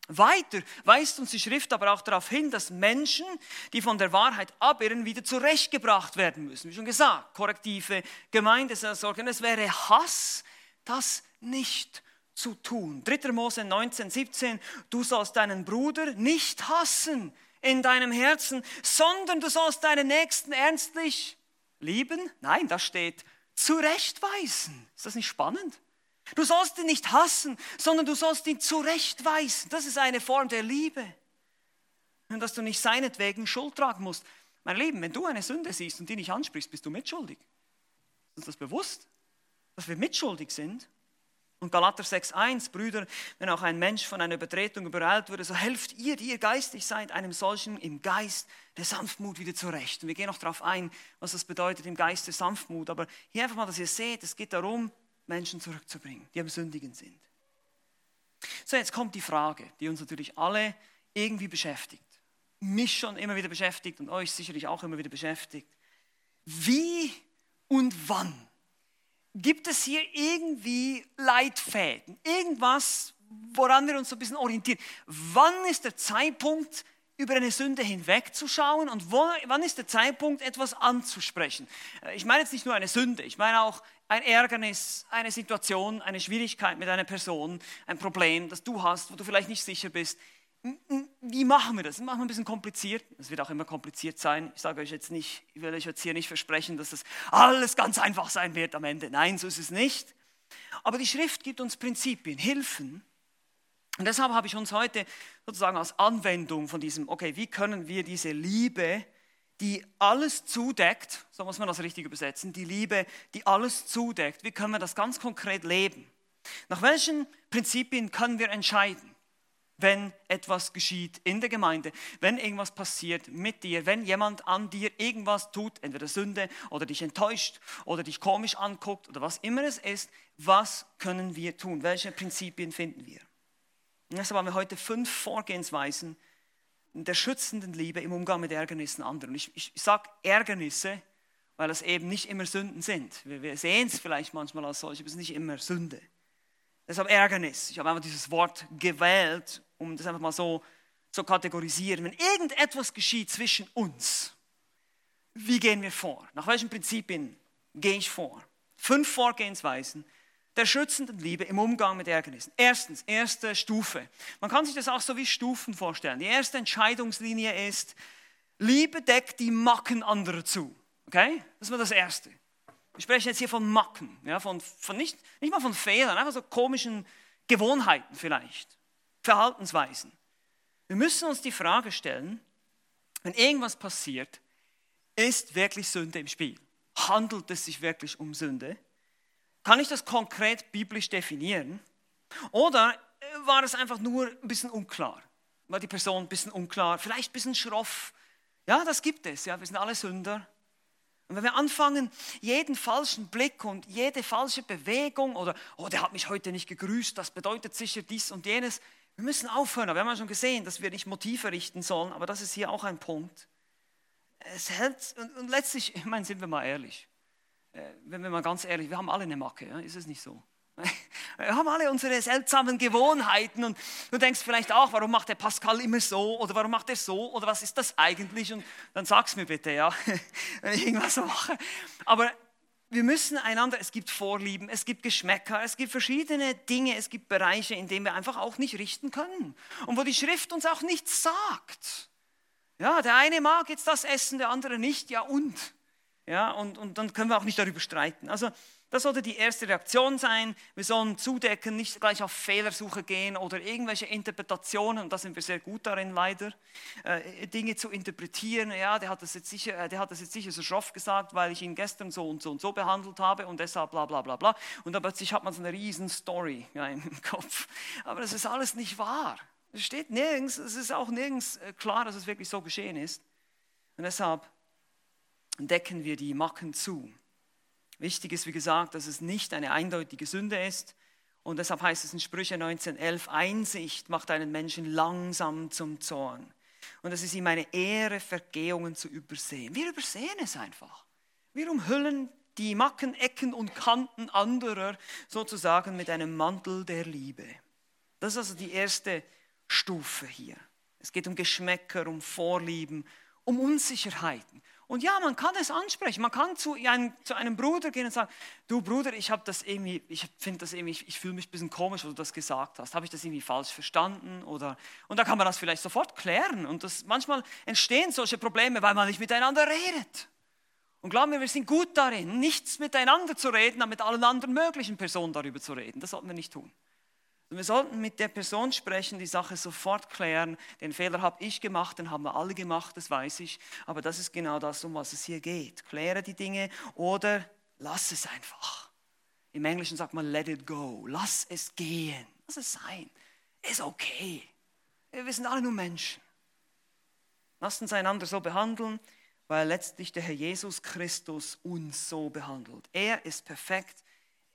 Weiter weist uns die Schrift aber auch darauf hin, dass Menschen, die von der Wahrheit abirren, wieder zurechtgebracht werden müssen. Wie schon gesagt, korrektive Gemeindeseelsorge. Es wäre Hass, das nicht zu tun. 3. Mose 19, 17, du sollst deinen Bruder nicht hassen in deinem Herzen, sondern du sollst deinen Nächsten ernstlich lieben. Nein, da steht zurechtweisen. Ist das nicht spannend? Du sollst ihn nicht hassen, sondern du sollst ihn zurechtweisen. Das ist eine Form der Liebe. Und dass du nicht seinetwegen Schuld tragen musst. Mein Lieben, wenn du eine Sünde siehst und die nicht ansprichst, bist du mitschuldig. Ist uns das bewusst? Dass wir mitschuldig sind? Und Galater 6,1, Brüder, wenn auch ein Mensch von einer Übertretung übereilt wurde, so helft ihr, die ihr geistig seid, einem solchen im Geist der Sanftmut wieder zurecht. Und wir gehen noch darauf ein, was das bedeutet im Geist der Sanftmut. Aber hier einfach mal, dass ihr seht, es geht darum, Menschen zurückzubringen, die am Sündigen sind. So, jetzt kommt die Frage, die uns natürlich alle irgendwie beschäftigt. Mich schon immer wieder beschäftigt und euch sicherlich auch immer wieder beschäftigt. Wie und wann? Gibt es hier irgendwie Leitfäden? Irgendwas, woran wir uns so ein bisschen orientieren? Wann ist der Zeitpunkt, über eine Sünde hinwegzuschauen und wo, wann ist der Zeitpunkt, etwas anzusprechen? Ich meine jetzt nicht nur eine Sünde, ich meine auch ein Ärgernis, eine Situation, eine Schwierigkeit mit einer Person, ein Problem, das du hast, wo du vielleicht nicht sicher bist. Wie machen wir das? Das machen wir ein bisschen kompliziert. Es wird auch immer kompliziert sein. Ich sage euch jetzt nicht, ich will euch jetzt hier nicht versprechen, dass das alles ganz einfach sein wird am Ende. Nein, so ist es nicht. Aber die Schrift gibt uns Prinzipien, Hilfen. Und deshalb habe ich uns heute sozusagen als Anwendung von diesem, okay, wie können wir diese Liebe die alles zudeckt, so muss man das richtig übersetzen, die Liebe, die alles zudeckt. Wie können wir das ganz konkret leben? Nach welchen Prinzipien können wir entscheiden, wenn etwas geschieht in der Gemeinde, wenn irgendwas passiert mit dir, wenn jemand an dir irgendwas tut, entweder Sünde oder dich enttäuscht oder dich komisch anguckt oder was immer es ist, was können wir tun? Welche Prinzipien finden wir? Und deshalb haben wir heute fünf Vorgehensweisen, der schützenden Liebe im Umgang mit Ärgernissen anderer. Und ich, ich, ich sage Ärgernisse, weil es eben nicht immer Sünden sind. Wir, wir sehen es vielleicht manchmal als solche, aber es ist nicht immer Sünde. Deshalb Ärgernis. Ich habe einfach dieses Wort gewählt, um das einfach mal so zu kategorisieren. Wenn irgendetwas geschieht zwischen uns, wie gehen wir vor? Nach welchen Prinzipien gehe ich vor? Fünf Vorgehensweisen der schützenden Liebe im Umgang mit Ärgernissen. Erstens, erste Stufe. Man kann sich das auch so wie Stufen vorstellen. Die erste Entscheidungslinie ist, Liebe deckt die Macken anderer zu. Okay? Das war das Erste. Wir sprechen jetzt hier von Macken, ja, von, von nicht, nicht mal von Fehlern, einfach so komischen Gewohnheiten vielleicht, Verhaltensweisen. Wir müssen uns die Frage stellen, wenn irgendwas passiert, ist wirklich Sünde im Spiel? Handelt es sich wirklich um Sünde? Kann ich das konkret biblisch definieren? Oder war es einfach nur ein bisschen unklar? War die Person ein bisschen unklar, vielleicht ein bisschen schroff? Ja, das gibt es. Ja, wir sind alle Sünder. Und wenn wir anfangen, jeden falschen Blick und jede falsche Bewegung oder, oh, der hat mich heute nicht gegrüßt, das bedeutet sicher dies und jenes, wir müssen aufhören. Wir haben ja schon gesehen, dass wir nicht Motive richten sollen, aber das ist hier auch ein Punkt. Es hält, und, und letztlich, ich meine, sind wir mal ehrlich, äh, wenn wir mal ganz ehrlich, wir haben alle eine Macke, ja? ist es nicht so? Wir haben alle unsere seltsamen Gewohnheiten und du denkst vielleicht auch, warum macht der Pascal immer so oder warum macht er so oder was ist das eigentlich? Und dann sag's mir bitte, ja, wenn ich irgendwas mache. Aber wir müssen einander, es gibt Vorlieben, es gibt Geschmäcker, es gibt verschiedene Dinge, es gibt Bereiche, in denen wir einfach auch nicht richten können und wo die Schrift uns auch nichts sagt. Ja, der eine mag jetzt das essen, der andere nicht, ja und? Ja, und, und dann können wir auch nicht darüber streiten. Also das sollte die erste Reaktion sein. Wir sollen zudecken, nicht gleich auf Fehlersuche gehen oder irgendwelche Interpretationen, und da sind wir sehr gut darin leider, äh, Dinge zu interpretieren. Ja, der hat, das jetzt sicher, äh, der hat das jetzt sicher so schroff gesagt, weil ich ihn gestern so und so und so behandelt habe und deshalb bla bla bla bla. Und dann plötzlich hat man so eine riesen Story ja, im Kopf. Aber das ist alles nicht wahr. Es steht nirgends, es ist auch nirgends äh, klar, dass es wirklich so geschehen ist. Und deshalb decken wir die Macken zu. Wichtig ist, wie gesagt, dass es nicht eine eindeutige Sünde ist. Und deshalb heißt es in Sprüche 19.11, Einsicht macht einen Menschen langsam zum Zorn. Und es ist ihm eine Ehre, Vergehungen zu übersehen. Wir übersehen es einfach. Wir umhüllen die Macken, Ecken und Kanten anderer sozusagen mit einem Mantel der Liebe. Das ist also die erste Stufe hier. Es geht um Geschmäcker, um Vorlieben, um Unsicherheiten. Und ja, man kann es ansprechen. Man kann zu einem, zu einem Bruder gehen und sagen, du Bruder, ich habe das irgendwie, ich finde das irgendwie, ich, ich fühle mich ein bisschen komisch, was du das gesagt hast. Habe ich das irgendwie falsch verstanden? Oder, und da kann man das vielleicht sofort klären. Und das, manchmal entstehen solche Probleme, weil man nicht miteinander redet. Und glaub mir, wir sind gut darin, nichts miteinander zu reden, aber mit allen anderen möglichen Personen darüber zu reden. Das sollten wir nicht tun. Wir sollten mit der Person sprechen, die Sache sofort klären. Den Fehler habe ich gemacht, den haben wir alle gemacht, das weiß ich. Aber das ist genau das, um was es hier geht. Kläre die Dinge oder lass es einfach. Im Englischen sagt man let it go. Lass es gehen. Lass es sein. Ist okay. Wir sind alle nur Menschen. Lasst uns einander so behandeln, weil letztlich der Herr Jesus Christus uns so behandelt. Er ist perfekt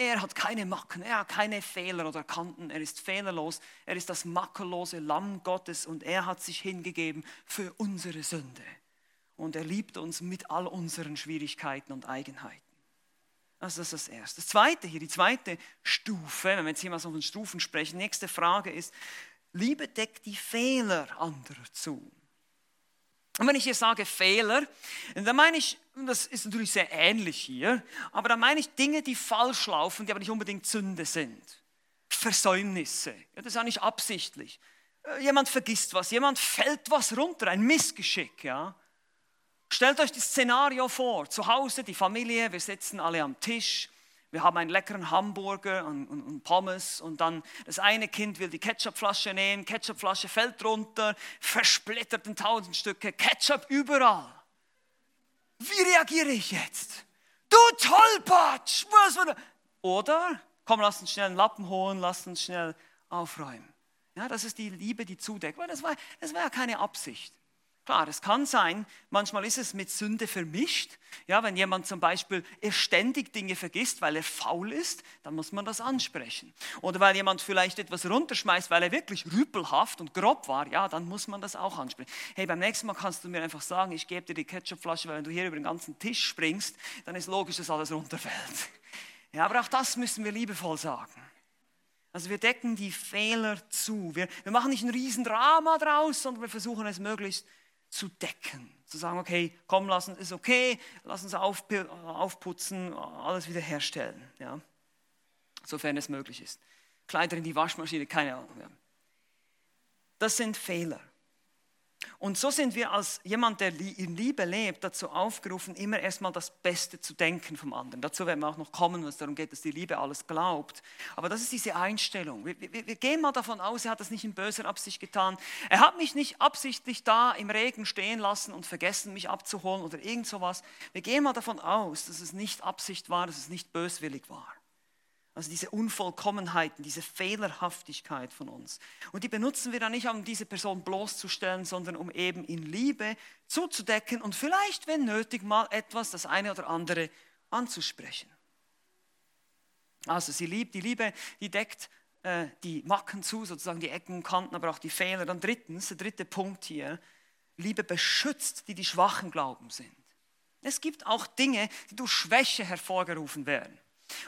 er hat keine Macken, er hat keine Fehler oder Kanten, er ist fehlerlos, er ist das makellose Lamm Gottes und er hat sich hingegeben für unsere Sünde. Und er liebt uns mit all unseren Schwierigkeiten und Eigenheiten. Also das ist das Erste. Das Zweite hier, die zweite Stufe, wenn wir jetzt hier mal so von Stufen sprechen, nächste Frage ist, Liebe deckt die Fehler anderer zu. Und wenn ich hier sage Fehler, dann meine ich, das ist natürlich sehr ähnlich hier, aber dann meine ich Dinge, die falsch laufen, die aber nicht unbedingt Sünde sind. Versäumnisse. Ja, das ist auch nicht absichtlich. Äh, jemand vergisst was, jemand fällt was runter, ein Missgeschick. Ja. Stellt euch das Szenario vor, zu Hause, die Familie, wir sitzen alle am Tisch wir haben einen leckeren Hamburger und, und, und, Pommes und dann das eine Kind will die Ketchupflasche nehmen, Ketchupflasche fällt runter, versplittert in tausend Stücke, Ketchup überall. Wie reagiere ich jetzt? Du Tollpatsch! Was Oder, komm, lass uns schnell einen Lappen holen, lass uns schnell aufräumen. Ja, das ist die Liebe, die zudeckt. Weil das war, das war ja keine Absicht. Klar, es kann sein, manchmal ist es mit Sünde vermischt. Ja, wenn jemand zum Beispiel ständig Dinge vergisst, weil er faul ist, dann muss man das ansprechen. Oder weil jemand vielleicht etwas runterschmeißt, weil er wirklich rüpelhaft und grob war, ja, dann muss man das auch ansprechen. Hey, beim nächsten Mal kannst du mir einfach sagen, ich gebe dir die Ketchupflasche, weil wenn du hier über den ganzen Tisch springst, dann ist logisch, dass alles runterfällt. Ja, aber auch das müssen wir liebevoll sagen. Also wir decken die Fehler zu. Wir, wir machen nicht ein Riesendrama draus, sondern wir versuchen es möglichst zu decken. Zu sagen, okay, komm, lass uns, ist okay, lass uns aufputzen, alles wiederherstellen. Ja? Sofern es möglich ist. Kleider in die Waschmaschine, keine Ahnung. Ja. Das sind Fehler. Und so sind wir als jemand, der in Liebe lebt, dazu aufgerufen, immer erstmal das Beste zu denken vom anderen. Dazu werden wir auch noch kommen, wenn es darum geht, dass die Liebe alles glaubt. Aber das ist diese Einstellung. Wir, wir, wir gehen mal davon aus, er hat das nicht in böser Absicht getan. Er hat mich nicht absichtlich da im Regen stehen lassen und vergessen, mich abzuholen oder irgend sowas. Wir gehen mal davon aus, dass es nicht Absicht war, dass es nicht böswillig war. Also diese Unvollkommenheiten, diese Fehlerhaftigkeit von uns. Und die benutzen wir dann nicht, um diese Person bloßzustellen, sondern um eben in Liebe zuzudecken und vielleicht, wenn nötig, mal etwas, das eine oder andere anzusprechen. Also sie liebt, die Liebe, die deckt äh, die Macken zu, sozusagen die Ecken und Kanten, aber auch die Fehler. Dann drittens, der dritte Punkt hier, Liebe beschützt, die die schwachen Glauben sind. Es gibt auch Dinge, die durch Schwäche hervorgerufen werden.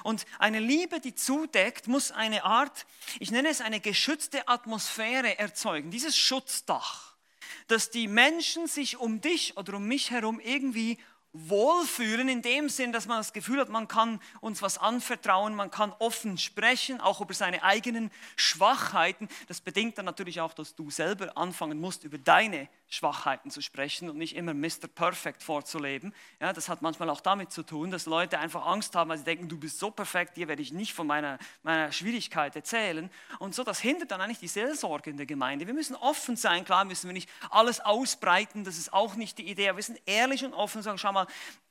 Und eine Liebe, die zudeckt, muss eine Art, ich nenne es eine geschützte Atmosphäre erzeugen, dieses Schutzdach, dass die Menschen sich um dich oder um mich herum irgendwie wohlfühlen in dem Sinn, dass man das Gefühl hat, man kann uns was anvertrauen, man kann offen sprechen, auch über seine eigenen Schwachheiten. Das bedingt dann natürlich auch, dass du selber anfangen musst, über deine Schwachheiten zu sprechen und nicht immer Mr. Perfect vorzuleben. Ja, das hat manchmal auch damit zu tun, dass Leute einfach Angst haben, weil sie denken, du bist so perfekt, dir werde ich nicht von meiner, meiner Schwierigkeit erzählen. Und so, das hindert dann eigentlich die Seelsorge in der Gemeinde. Wir müssen offen sein, klar müssen wir nicht alles ausbreiten, das ist auch nicht die Idee, wir sind ehrlich und offen und sagen, schau mal,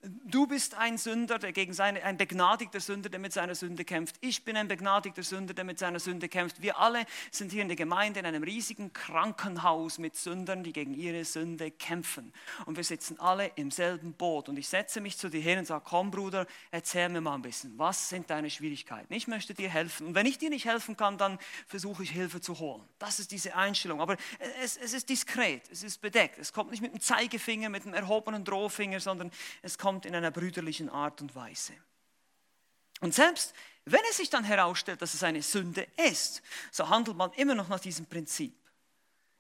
du bist ein Sünder, der gegen seine, ein begnadigter Sünder, der mit seiner Sünde kämpft. Ich bin ein begnadigter Sünder, der mit seiner Sünde kämpft. Wir alle sind hier in der Gemeinde in einem riesigen Krankenhaus mit Sündern, die gegen ihre Sünde kämpfen. Und wir sitzen alle im selben Boot. Und ich setze mich zu dir hin und sage, komm Bruder, erzähl mir mal ein bisschen, was sind deine Schwierigkeiten? Ich möchte dir helfen. Und wenn ich dir nicht helfen kann, dann versuche ich Hilfe zu holen. Das ist diese Einstellung. Aber es, es ist diskret, es ist bedeckt. Es kommt nicht mit dem Zeigefinger, mit dem erhobenen Drohfinger, sondern es kommt in einer brüderlichen Art und Weise. Und selbst wenn es sich dann herausstellt, dass es eine Sünde ist, so handelt man immer noch nach diesem Prinzip.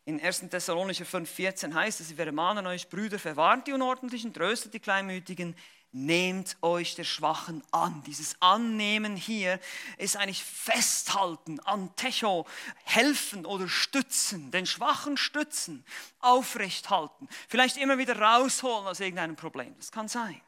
In 1. Thessalonicher 5,14 heißt es, wir ermahnen euch, Brüder, verwarnt die Unordentlichen, tröstet die Kleinmütigen, nehmt euch der Schwachen an. Dieses Annehmen hier ist eigentlich Festhalten an Techo, helfen oder stützen, den Schwachen stützen, aufrecht halten, vielleicht immer wieder rausholen aus irgendeinem Problem. Das kann sein.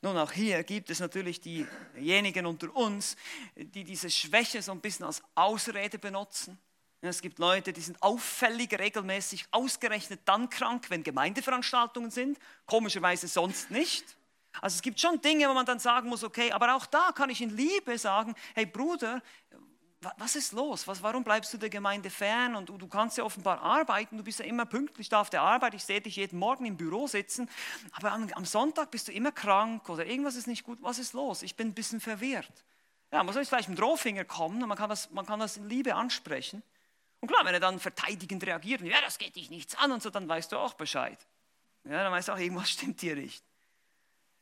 Nun, auch hier gibt es natürlich diejenigen unter uns, die diese Schwäche so ein bisschen als Ausrede benutzen es gibt Leute, die sind auffällig regelmäßig ausgerechnet dann krank, wenn Gemeindeveranstaltungen sind, komischerweise sonst nicht. Also es gibt schon Dinge, wo man dann sagen muss, okay, aber auch da kann ich in Liebe sagen, hey Bruder, was ist los? Was, warum bleibst du der Gemeinde fern? Und du, kannst ja offenbar arbeiten, du bist ja immer pünktlich da auf der Arbeit, ich sehe dich jeden Morgen im Büro sitzen, aber am, am Sonntag bist du immer krank oder irgendwas ist nicht gut, was ist los? Ich bin ein bisschen verwirrt. Ja, man soll jetzt vielleicht mit dem Drohfinger kommen und man kann, das, man kann das in Liebe ansprechen. Und klar, wenn er dann verteidigend reagiert, ja, das geht dich nichts an und so, dann weißt du auch Bescheid. Ja, dann weißt du auch, irgendwas stimmt hier nicht.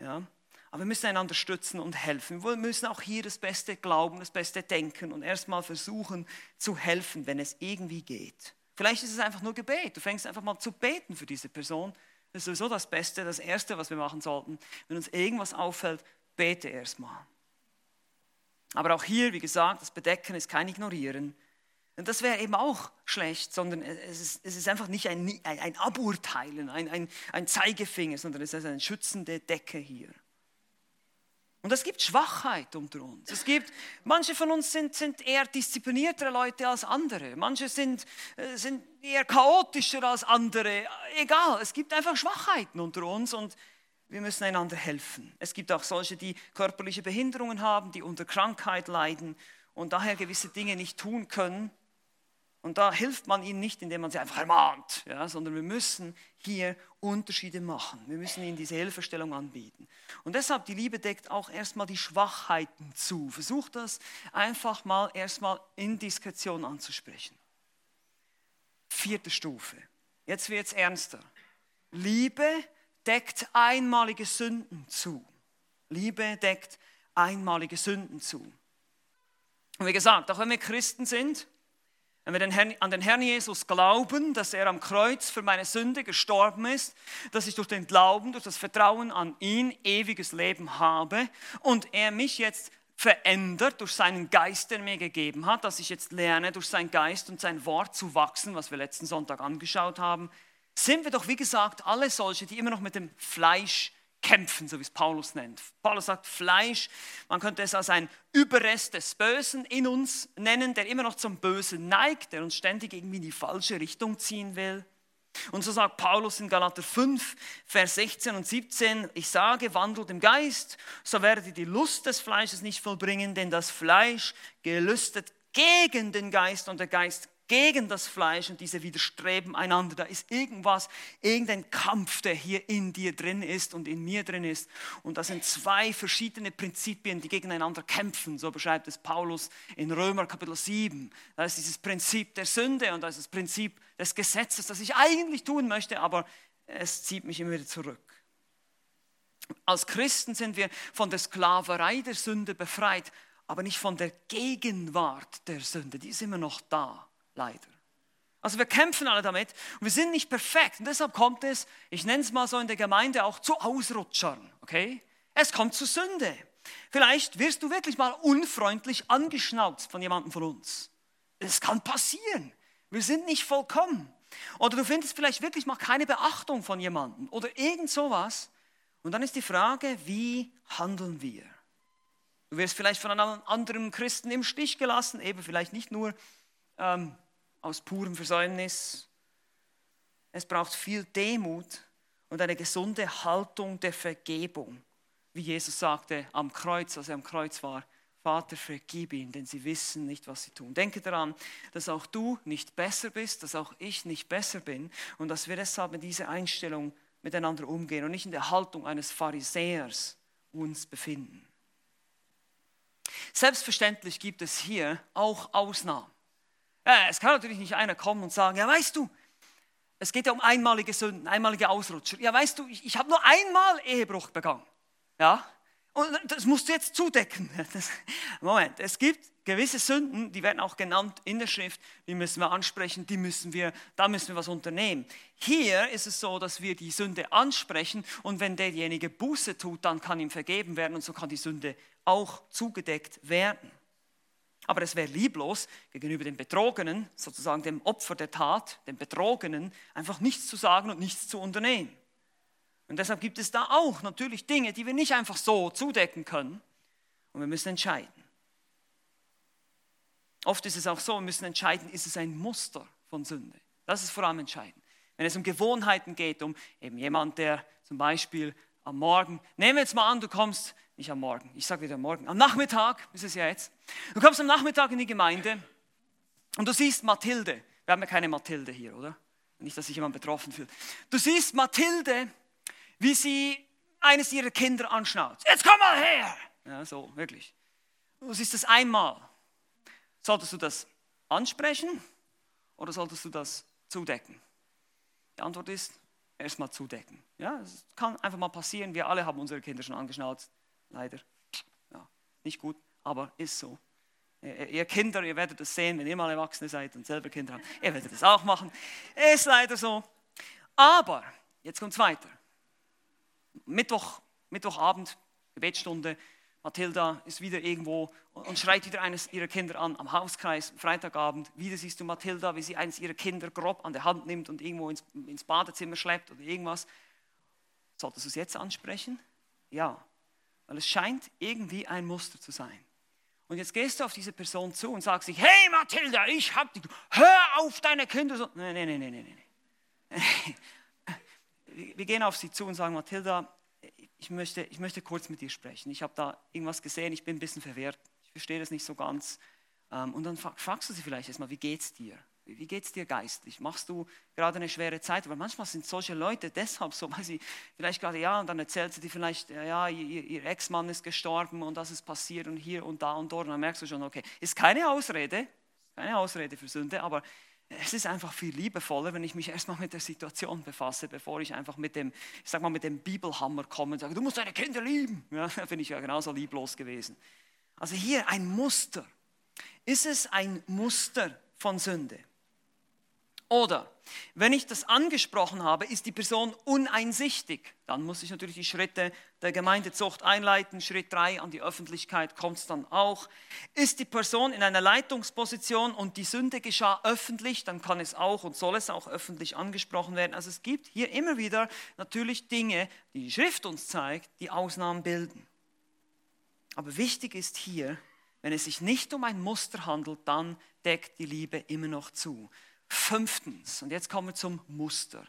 Ja, aber wir müssen einander stützen und helfen. Wir müssen auch hier das Beste glauben, das Beste denken und erstmal versuchen zu helfen, wenn es irgendwie geht. Vielleicht ist es einfach nur Gebet. Du fängst einfach mal zu beten für diese Person. Das ist sowieso das Beste, das Erste, was wir machen sollten. Wenn uns irgendwas auffällt, bete erstmal. Aber auch hier, wie gesagt, das Bedecken ist kein Ignorieren. Und das wäre eben auch schlecht, sondern es ist, es ist einfach nicht ein, ein, ein Aburteilen, ein, ein, ein Zeigefinger, sondern es ist eine schützende Decke hier. Und es gibt Schwachheit unter uns. Es gibt, manche von uns sind, sind eher diszipliniertere Leute als andere. Manche sind, äh, sind eher chaotischer als andere. Egal, es gibt einfach Schwachheiten unter uns und wir müssen einander helfen. Es gibt auch solche, die körperliche Behinderungen haben, die unter Krankheit leiden und daher gewisse Dinge nicht tun können. Und da hilft man ihnen nicht, indem man sie einfach ermahnt, ja, sondern wir müssen hier Unterschiede machen. Wir müssen ihnen diese Hilfestellung anbieten. Und deshalb, die Liebe deckt auch erstmal die Schwachheiten zu. Versucht das einfach mal erstmal in Diskretion anzusprechen. Vierte Stufe. Jetzt wird es ernster. Liebe deckt einmalige Sünden zu. Liebe deckt einmalige Sünden zu. Und wie gesagt, auch wenn wir Christen sind, wenn wir den Herrn, an den Herrn Jesus glauben, dass er am Kreuz für meine Sünde gestorben ist, dass ich durch den Glauben, durch das Vertrauen an ihn ewiges Leben habe und er mich jetzt verändert durch seinen Geist, den er mir gegeben hat, dass ich jetzt lerne, durch seinen Geist und sein Wort zu wachsen, was wir letzten Sonntag angeschaut haben, sind wir doch, wie gesagt, alle solche, die immer noch mit dem Fleisch kämpfen, so wie es Paulus nennt. Paulus sagt Fleisch, man könnte es als ein Überrest des Bösen in uns nennen, der immer noch zum Bösen neigt, der uns ständig irgendwie in die falsche Richtung ziehen will. Und so sagt Paulus in Galater 5, Vers 16 und 17, ich sage, wandelt im Geist, so werdet ihr die Lust des Fleisches nicht vollbringen, denn das Fleisch gelüstet gegen den Geist und der Geist gegen das Fleisch und diese widerstreben einander. Da ist irgendwas, irgendein Kampf, der hier in dir drin ist und in mir drin ist. Und das sind zwei verschiedene Prinzipien, die gegeneinander kämpfen. So beschreibt es Paulus in Römer Kapitel 7. Da ist dieses Prinzip der Sünde und da ist das Prinzip des Gesetzes, das ich eigentlich tun möchte, aber es zieht mich immer wieder zurück. Als Christen sind wir von der Sklaverei der Sünde befreit, aber nicht von der Gegenwart der Sünde. Die ist immer noch da leider. Also wir kämpfen alle damit und wir sind nicht perfekt. Und deshalb kommt es, ich nenne es mal so in der Gemeinde auch zu Ausrutschern. Okay? Es kommt zu Sünde. Vielleicht wirst du wirklich mal unfreundlich angeschnauzt von jemandem von uns. Es kann passieren. Wir sind nicht vollkommen. Oder du findest vielleicht wirklich mal keine Beachtung von jemandem oder irgend sowas. Und dann ist die Frage, wie handeln wir? Du wirst vielleicht von einem anderen Christen im Stich gelassen, eben vielleicht nicht nur ähm, aus purem Versäumnis. Es braucht viel Demut und eine gesunde Haltung der Vergebung. Wie Jesus sagte am Kreuz, als er am Kreuz war, Vater, vergib ihnen, denn sie wissen nicht, was sie tun. Denke daran, dass auch du nicht besser bist, dass auch ich nicht besser bin und dass wir deshalb mit dieser Einstellung miteinander umgehen und nicht in der Haltung eines Pharisäers uns befinden. Selbstverständlich gibt es hier auch Ausnahmen. Ja, es kann natürlich nicht einer kommen und sagen, ja weißt du, es geht ja um einmalige Sünden, einmalige Ausrutscher. Ja weißt du, ich, ich habe nur einmal Ehebruch begangen. Ja, und das musst du jetzt zudecken. Das, Moment, es gibt gewisse Sünden, die werden auch genannt in der Schrift, die müssen wir ansprechen, die müssen wir, da müssen wir was unternehmen. Hier ist es so, dass wir die Sünde ansprechen und wenn derjenige Buße tut, dann kann ihm vergeben werden und so kann die Sünde auch zugedeckt werden. Aber es wäre lieblos, gegenüber dem Betrogenen, sozusagen dem Opfer der Tat, dem Betrogenen, einfach nichts zu sagen und nichts zu unternehmen. Und deshalb gibt es da auch natürlich Dinge, die wir nicht einfach so zudecken können. Und wir müssen entscheiden. Oft ist es auch so, wir müssen entscheiden, ist es ein Muster von Sünde. Das ist vor allem entscheidend. Wenn es um Gewohnheiten geht, um eben jemand, der zum Beispiel am Morgen, nehmen wir jetzt mal an, du kommst nicht am Morgen, ich sage wieder am Morgen, am Nachmittag ist es ja jetzt. Du kommst am Nachmittag in die Gemeinde und du siehst Mathilde. Wir haben ja keine Mathilde hier, oder? Nicht, dass sich jemand betroffen fühlt. Du siehst Mathilde, wie sie eines ihrer Kinder anschnauzt. Jetzt komm mal her! Ja, so, wirklich. Du siehst das einmal. Solltest du das ansprechen oder solltest du das zudecken? Die Antwort ist, erstmal zudecken. Ja, es kann einfach mal passieren. Wir alle haben unsere Kinder schon angeschnauzt leider. Ja, nicht gut, aber ist so. Ihr Kinder, ihr werdet es sehen, wenn ihr mal Erwachsene seid und selber Kinder habt. Ihr werdet es auch machen. Ist leider so. Aber, jetzt kommt es weiter. Mittwoch, Mittwochabend, Gebetsstunde. Mathilda ist wieder irgendwo und schreit wieder eines ihrer Kinder an am Hauskreis. Freitagabend, wieder siehst du Mathilda, wie sie eines ihrer Kinder grob an der Hand nimmt und irgendwo ins, ins Badezimmer schleppt oder irgendwas. Solltest du es jetzt ansprechen? Ja, weil es scheint irgendwie ein Muster zu sein. Und jetzt gehst du auf diese Person zu und sagst dich, hey Mathilda, ich hab dich, hör auf deine Kinder. Nein, nein, nein, nein, nein. Wir gehen auf sie zu und sagen, Mathilda, ich möchte, ich möchte kurz mit dir sprechen. Ich habe da irgendwas gesehen, ich bin ein bisschen verwirrt. Ich verstehe das nicht so ganz. Ähm, und dann fragst du sie vielleicht erstmal, wie geht's dir? Wie geht es dir geistlich? Machst du gerade eine schwere Zeit? Weil manchmal sind solche Leute deshalb so, weil sie vielleicht gerade, ja, und dann erzählt sie dir vielleicht, ja, ihr, ihr Ex-Mann ist gestorben und das ist passiert und hier und da und dort. Und dann merkst du schon, okay, ist keine Ausrede, keine Ausrede für Sünde, aber es ist einfach viel liebevoller, wenn ich mich erstmal mit der Situation befasse, bevor ich einfach mit dem, ich sag mal, mit dem Bibelhammer komme und sage, du musst deine Kinder lieben. Ja, da bin ich ja genauso lieblos gewesen. Also hier ein Muster. Ist es ein Muster von Sünde? Oder wenn ich das angesprochen habe, ist die Person uneinsichtig, dann muss ich natürlich die Schritte der Gemeindezucht einleiten. Schritt 3 an die Öffentlichkeit kommt es dann auch. Ist die Person in einer Leitungsposition und die Sünde geschah öffentlich, dann kann es auch und soll es auch öffentlich angesprochen werden. Also es gibt hier immer wieder natürlich Dinge, die die Schrift uns zeigt, die Ausnahmen bilden. Aber wichtig ist hier, wenn es sich nicht um ein Muster handelt, dann deckt die Liebe immer noch zu. Fünftens, und jetzt kommen wir zum Muster.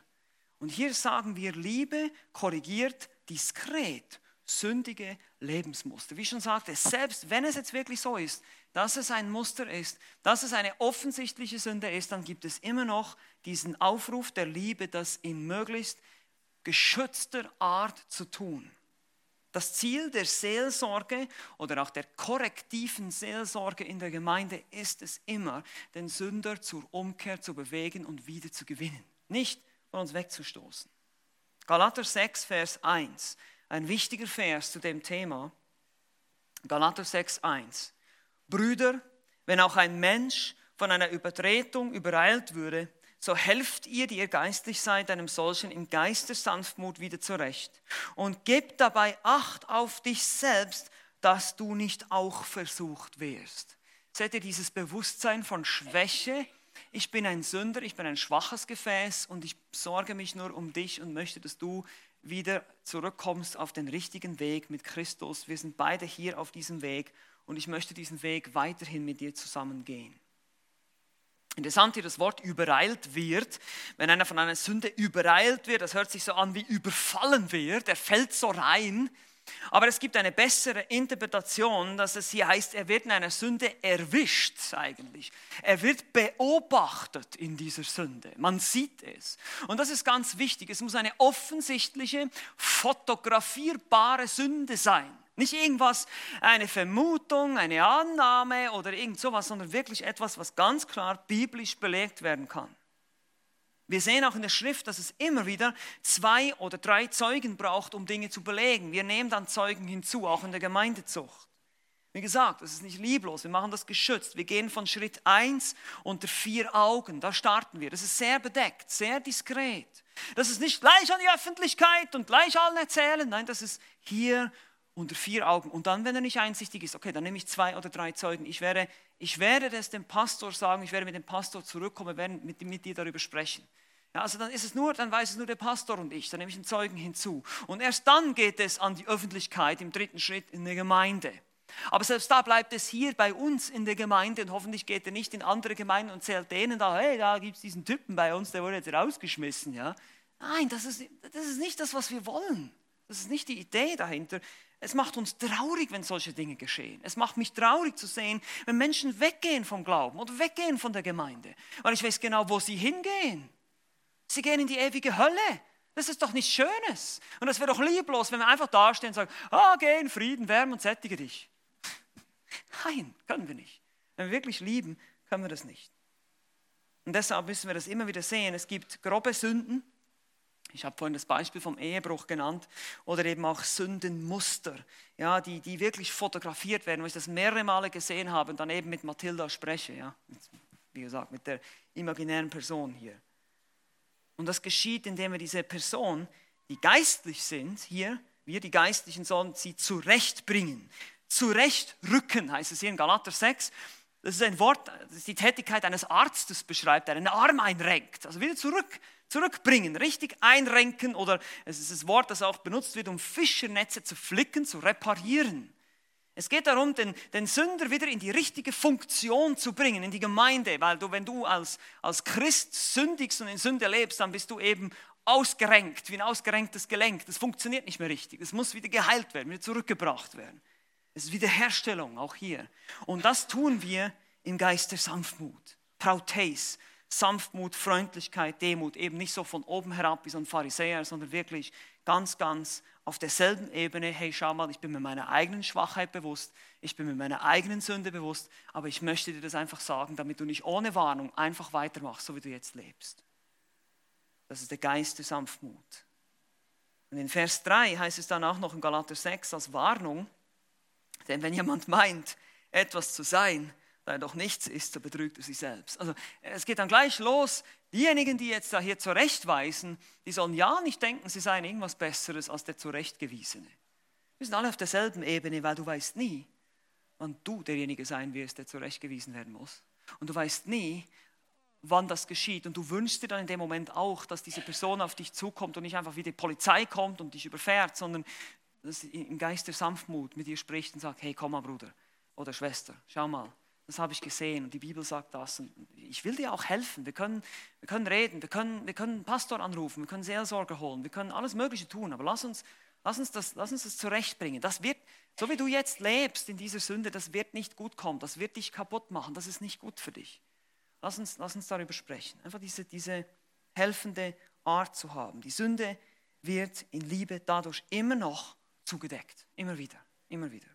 Und hier sagen wir, Liebe korrigiert diskret sündige Lebensmuster. Wie schon sagte, selbst wenn es jetzt wirklich so ist, dass es ein Muster ist, dass es eine offensichtliche Sünde ist, dann gibt es immer noch diesen Aufruf der Liebe, das in möglichst geschützter Art zu tun. Das Ziel der Seelsorge oder auch der korrektiven Seelsorge in der Gemeinde ist es immer, den Sünder zur Umkehr zu bewegen und wieder zu gewinnen, nicht von uns wegzustoßen. Galater 6, Vers 1, ein wichtiger Vers zu dem Thema. Galater 6, 1. Brüder, wenn auch ein Mensch von einer Übertretung übereilt würde, so helft ihr, die ihr geistlich seid, einem solchen im Geiste Sanftmut wieder zurecht. Und gebt dabei Acht auf dich selbst, dass du nicht auch versucht wirst. Seht ihr dieses Bewusstsein von Schwäche? Ich bin ein Sünder, ich bin ein schwaches Gefäß und ich sorge mich nur um dich und möchte, dass du wieder zurückkommst auf den richtigen Weg mit Christus. Wir sind beide hier auf diesem Weg und ich möchte diesen Weg weiterhin mit dir zusammen gehen. Interessant hier das Wort übereilt wird. Wenn einer von einer Sünde übereilt wird, das hört sich so an wie überfallen wird, er fällt so rein. Aber es gibt eine bessere Interpretation, dass es hier heißt, er wird in einer Sünde erwischt eigentlich. Er wird beobachtet in dieser Sünde. Man sieht es. Und das ist ganz wichtig. Es muss eine offensichtliche, fotografierbare Sünde sein. Nicht irgendwas, eine Vermutung, eine Annahme oder irgend sowas, sondern wirklich etwas, was ganz klar biblisch belegt werden kann. Wir sehen auch in der Schrift, dass es immer wieder zwei oder drei Zeugen braucht, um Dinge zu belegen. Wir nehmen dann Zeugen hinzu, auch in der Gemeindezucht. Wie gesagt, das ist nicht lieblos, wir machen das geschützt. Wir gehen von Schritt 1 unter vier Augen, da starten wir. Das ist sehr bedeckt, sehr diskret. Das ist nicht gleich an die Öffentlichkeit und gleich allen erzählen, nein, das ist hier unter vier Augen. Und dann, wenn er nicht einsichtig ist, okay, dann nehme ich zwei oder drei Zeugen. Ich werde, ich werde das dem Pastor sagen, ich werde mit dem Pastor zurückkommen, werden mit, mit dir darüber sprechen. Ja, also dann ist es nur, dann weiß es nur der Pastor und ich, dann nehme ich einen Zeugen hinzu. Und erst dann geht es an die Öffentlichkeit im dritten Schritt in der Gemeinde. Aber selbst da bleibt es hier bei uns in der Gemeinde und hoffentlich geht er nicht in andere Gemeinden und zählt denen da, hey, da gibt es diesen Typen bei uns, der wurde jetzt rausgeschmissen. Ja? Nein, das ist, das ist nicht das, was wir wollen. Das ist nicht die Idee dahinter. Es macht uns traurig, wenn solche Dinge geschehen. Es macht mich traurig zu sehen, wenn Menschen weggehen vom Glauben oder weggehen von der Gemeinde. Weil ich weiß genau, wo sie hingehen. Sie gehen in die ewige Hölle. Das ist doch nichts Schönes. Und es wäre doch lieblos, wenn wir einfach dastehen und sagen, ah, geh in Frieden, wärme und sättige dich. Nein, können wir nicht. Wenn wir wirklich lieben, können wir das nicht. Und deshalb müssen wir das immer wieder sehen. Es gibt grobe Sünden, ich habe vorhin das Beispiel vom Ehebruch genannt oder eben auch Sündenmuster, ja, die, die wirklich fotografiert werden, wo ich das mehrere Male gesehen habe und dann eben mit Mathilda spreche, ja, wie gesagt, mit der imaginären Person hier. Und das geschieht, indem wir diese Person, die geistlich sind, hier, wir die Geistlichen sollen sie zurechtbringen. Zurechtrücken heißt es hier in Galater 6. Das ist ein Wort, das die Tätigkeit eines Arztes beschreibt, der einen Arm einrenkt. Also wieder zurück zurückbringen, richtig einrenken oder es ist das Wort, das auch benutzt wird, um Fischernetze zu flicken, zu reparieren. Es geht darum, den, den Sünder wieder in die richtige Funktion zu bringen, in die Gemeinde, weil du, wenn du als, als Christ sündigst und in Sünde lebst, dann bist du eben ausgerenkt, wie ein ausgerenktes Gelenk. Das funktioniert nicht mehr richtig. Es muss wieder geheilt werden, wieder zurückgebracht werden. Es ist Wiederherstellung, auch hier. Und das tun wir im Geist der Sanftmut. Prautes, Sanftmut, Freundlichkeit, Demut, eben nicht so von oben herab wie so ein Pharisäer, sondern wirklich ganz, ganz auf derselben Ebene, hey, schau mal, ich bin mir meiner eigenen Schwachheit bewusst, ich bin mir meiner eigenen Sünde bewusst, aber ich möchte dir das einfach sagen, damit du nicht ohne Warnung einfach weitermachst, so wie du jetzt lebst. Das ist der Geist der Sanftmut. Und in Vers 3 heißt es dann auch noch in Galater 6 als Warnung, denn wenn jemand meint, etwas zu sein, da doch nichts ist, so betrügt er sich selbst. Also es geht dann gleich los. Diejenigen, die jetzt da hier zurechtweisen, die sollen ja nicht denken, sie seien irgendwas Besseres als der Zurechtgewiesene. Wir sind alle auf derselben Ebene, weil du weißt nie, wann du derjenige sein wirst, der zurechtgewiesen werden muss. Und du weißt nie, wann das geschieht. Und du wünschst dir dann in dem Moment auch, dass diese Person auf dich zukommt und nicht einfach wie die Polizei kommt und dich überfährt, sondern dass sie im Geist der Sanftmut mit dir spricht und sagt, hey, komm mal Bruder oder Schwester, schau mal, das habe ich gesehen und die Bibel sagt das. Und ich will dir auch helfen. Wir können, wir können reden, wir können, wir können einen Pastor anrufen, wir können Seelsorger holen, wir können alles Mögliche tun. Aber lass uns, lass uns, das, lass uns das zurechtbringen. Das wird, so wie du jetzt lebst in dieser Sünde, das wird nicht gut kommen. Das wird dich kaputt machen. Das ist nicht gut für dich. Lass uns, lass uns darüber sprechen. Einfach diese, diese helfende Art zu haben. Die Sünde wird in Liebe dadurch immer noch zugedeckt. Immer wieder, immer wieder.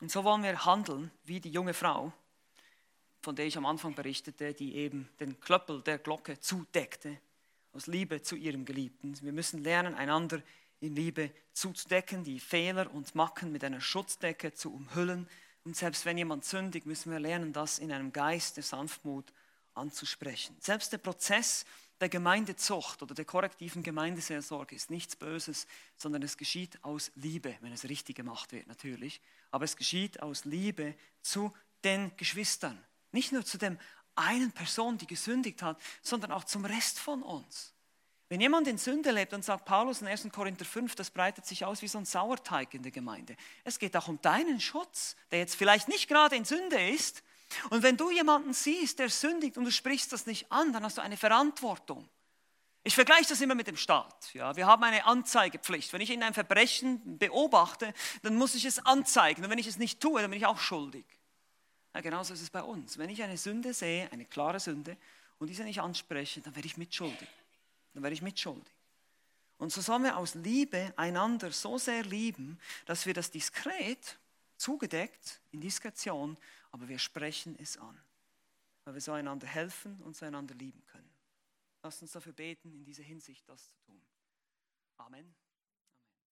Und so wollen wir handeln wie die junge Frau, von der ich am Anfang berichtete, die eben den Klöppel der Glocke zudeckte, aus Liebe zu ihrem Geliebten. Wir müssen lernen, einander in Liebe zuzudecken, die Fehler und Macken mit einer Schutzdecke zu umhüllen. Und selbst wenn jemand sündigt, müssen wir lernen, das in einem Geist der Sanftmut anzusprechen. Selbst der Prozess der Gemeindezucht oder der korrektiven Gemeindeseelsorge ist nichts Böses, sondern es geschieht aus Liebe, wenn es richtig gemacht wird natürlich. Aber es geschieht aus Liebe zu den Geschwistern. Nicht nur zu dem einen Person, die gesündigt hat, sondern auch zum Rest von uns. Wenn jemand in Sünde lebt, dann sagt Paulus in 1. Korinther 5, das breitet sich aus wie so ein Sauerteig in der Gemeinde. Es geht auch um deinen Schutz, der jetzt vielleicht nicht gerade in Sünde ist, und wenn du jemanden siehst, der sündigt und du sprichst das nicht an, dann hast du eine Verantwortung. Ich vergleiche das immer mit dem Staat. Ja, wir haben eine Anzeigepflicht. Wenn ich in ein Verbrechen beobachte, dann muss ich es anzeigen. Und wenn ich es nicht tue, dann bin ich auch schuldig. Ja, genauso ist es bei uns. Wenn ich eine Sünde sehe, eine klare Sünde, und diese nicht anspreche, dann werde ich mitschuldig. Dann werde ich mitschuldig. Und so sollen wir aus Liebe einander so sehr lieben, dass wir das diskret, zugedeckt, in Diskretion aber wir sprechen es an, weil wir so einander helfen und so einander lieben können. Lasst uns dafür beten, in dieser Hinsicht das zu tun. Amen.